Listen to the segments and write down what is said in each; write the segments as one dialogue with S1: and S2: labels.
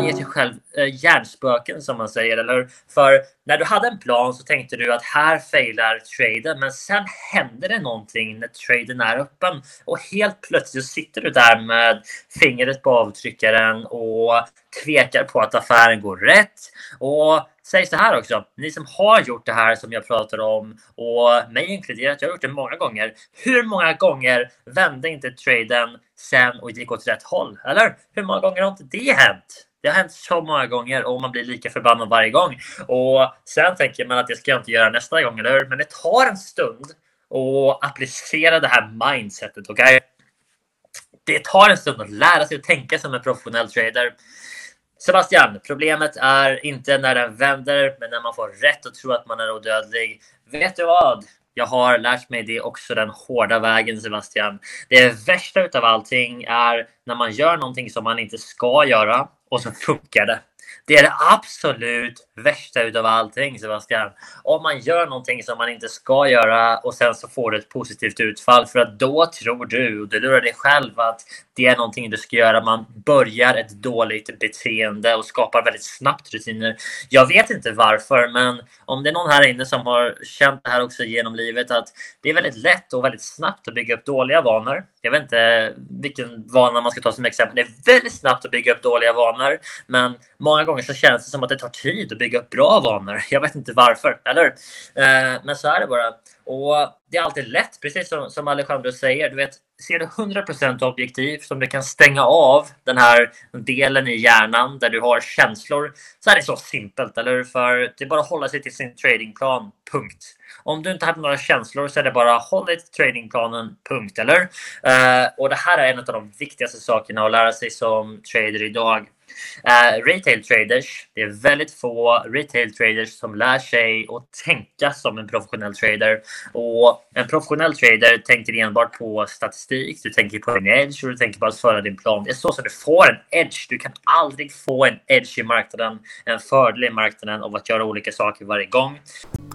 S1: man ger sig själv eh, hjärnspöken som man säger, eller hur? För när du hade en plan så tänkte du att här failar traden, men sen händer det någonting när traden är öppen och helt plötsligt sitter du där med fingret på avtryckaren och tvekar på att affären går rätt. Och säg så här också, ni som har gjort det här som jag pratar om och mig inkluderat, jag har gjort det många gånger. Hur många gånger vände inte traden sen och gick åt rätt håll? Eller hur många gånger har inte det hänt? Det har hänt så många gånger och man blir lika förbannad varje gång. Och sen tänker man att det ska jag inte göra nästa gång, eller hur? Men det tar en stund att applicera det här mindsetet, okej? Okay? Det tar en stund att lära sig att tänka som en professionell trader. Sebastian, problemet är inte när den vänder, men när man får rätt och tror att man är odödlig. Vet du vad? Jag har lärt mig det också den hårda vägen Sebastian. Det värsta utav allting är när man gör någonting som man inte ska göra och så funkar det. Det är det absolut värsta utav allting Sebastian. Om man gör någonting som man inte ska göra och sen så får du ett positivt utfall för att då tror du och du lurar dig själv att det är någonting du ska göra. Man börjar ett dåligt beteende och skapar väldigt snabbt rutiner. Jag vet inte varför, men om det är någon här inne som har känt det här också genom livet att det är väldigt lätt och väldigt snabbt att bygga upp dåliga vanor. Jag vet inte vilken vana man ska ta som exempel. Det är väldigt snabbt att bygga upp dåliga vanor, men många Många gånger så känns det som att det tar tid att bygga upp bra vanor. Jag vet inte varför, eller eh, Men så är det bara. Och det är alltid lätt, precis som, som Alejandro säger. Du vet, ser du 100% objektivt som du kan stänga av den här delen i hjärnan där du har känslor så är det så simpelt, eller För det är bara att hålla sig till sin tradingplan, punkt. Om du inte hade några känslor så är det bara håll dig till tradingplanen, punkt, eller? Eh, och det här är en av de viktigaste sakerna att lära sig som trader idag. Uh, retail traders, det är väldigt få retail traders som lär sig att tänka som en professionell trader. Och en professionell trader tänker enbart på statistik, du tänker på en edge och du tänker bara att föra din plan. Det är så som du får en edge. Du kan aldrig få en edge i marknaden, en fördel i marknaden av att göra olika saker varje gång.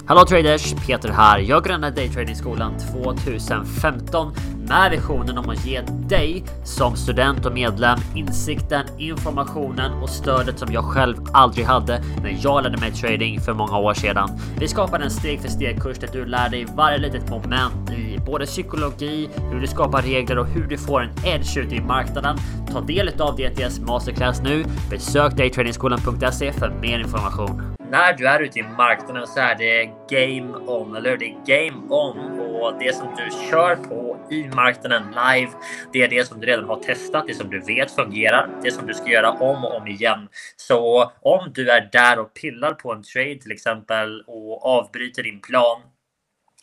S1: Hallå traders! Peter här. Jag grundade Daytradingskolan 2015 med visionen om att ge dig som student och medlem insikten, informationen och stödet som jag själv aldrig hade när jag lärde mig trading för många år sedan. Vi skapade en steg för steg kurs där du lär dig varje litet moment i både psykologi, hur du skapar regler och hur du får en edge ute i marknaden. Ta del av DTS Masterclass nu. Besök daytradingskolan.se för mer information när du är ute i marknaden så är det game on, eller Det är game on det som du kör på i marknaden live. Det är det som du redan har testat, det som du vet fungerar, det som du ska göra om och om igen. Så om du är där och pillar på en trade till exempel och avbryter din plan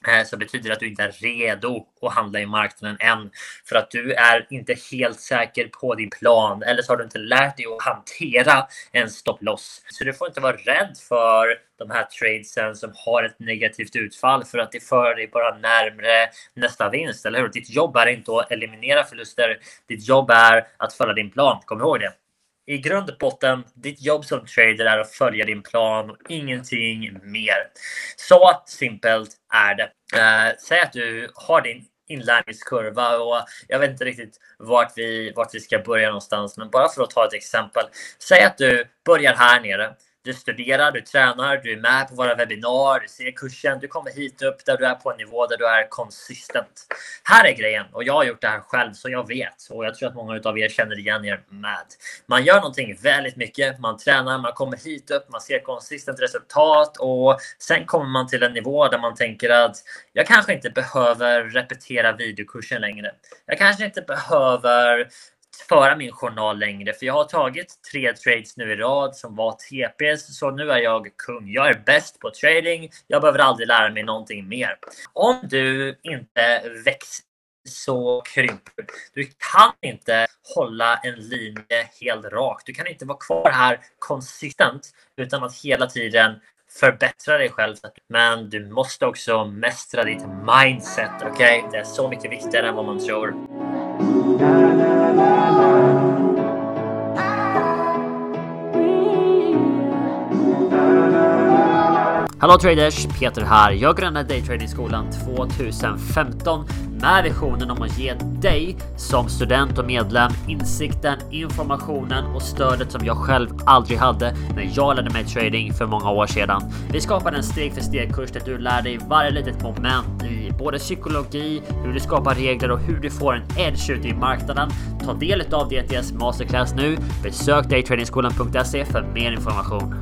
S1: Eh, så betyder det att du inte är redo att handla i marknaden än. För att du är inte helt säker på din plan eller så har du inte lärt dig att hantera en stop loss. Så du får inte vara rädd för de här tradesen som har ett negativt utfall för att det för dig bara närmre nästa vinst, eller hur? Ditt jobb är inte att eliminera förluster. Ditt jobb är att följa din plan. Kom ihåg det i grund och botten, ditt jobb som trader är att följa din plan och ingenting mer. Så simpelt är det. Eh, säg att du har din inlärningskurva och jag vet inte riktigt vart vi, vart vi ska börja någonstans. Men bara för att ta ett exempel. Säg att du börjar här nere du studerar, du tränar, du är med på våra webbinar, du ser kursen, du kommer hit upp där du är på en nivå där du är konsistent. Här är grejen och jag har gjort det här själv så jag vet och jag tror att många av er känner igen er med. Man gör någonting väldigt mycket, man tränar, man kommer hit upp, man ser konsistent resultat och sen kommer man till en nivå där man tänker att jag kanske inte behöver repetera videokursen längre. Jag kanske inte behöver föra min journal längre för jag har tagit tre trades nu i rad som var TPs så nu är jag kung. Jag är bäst på trading. Jag behöver aldrig lära mig någonting mer. Om du inte växer så krymper du. Du kan inte hålla en linje helt rakt. Du kan inte vara kvar här konsistent utan att hela tiden förbättra dig själv. Men du måste också mästra ditt mindset. Okej, okay? det är så mycket viktigare än vad man tror. Hallå traders! Peter här. Jag grundade Daytradingskolan 2015 med visionen om att ge dig som student och medlem insikten, informationen och stödet som jag själv aldrig hade när jag lärde mig trading för många år sedan. Vi skapade en steg för steg kurs där du lär dig varje litet moment i både psykologi, hur du skapar regler och hur du får en edge ute i marknaden. Ta del av DTS Masterclass nu. Besök daytradingskolan.se för mer information.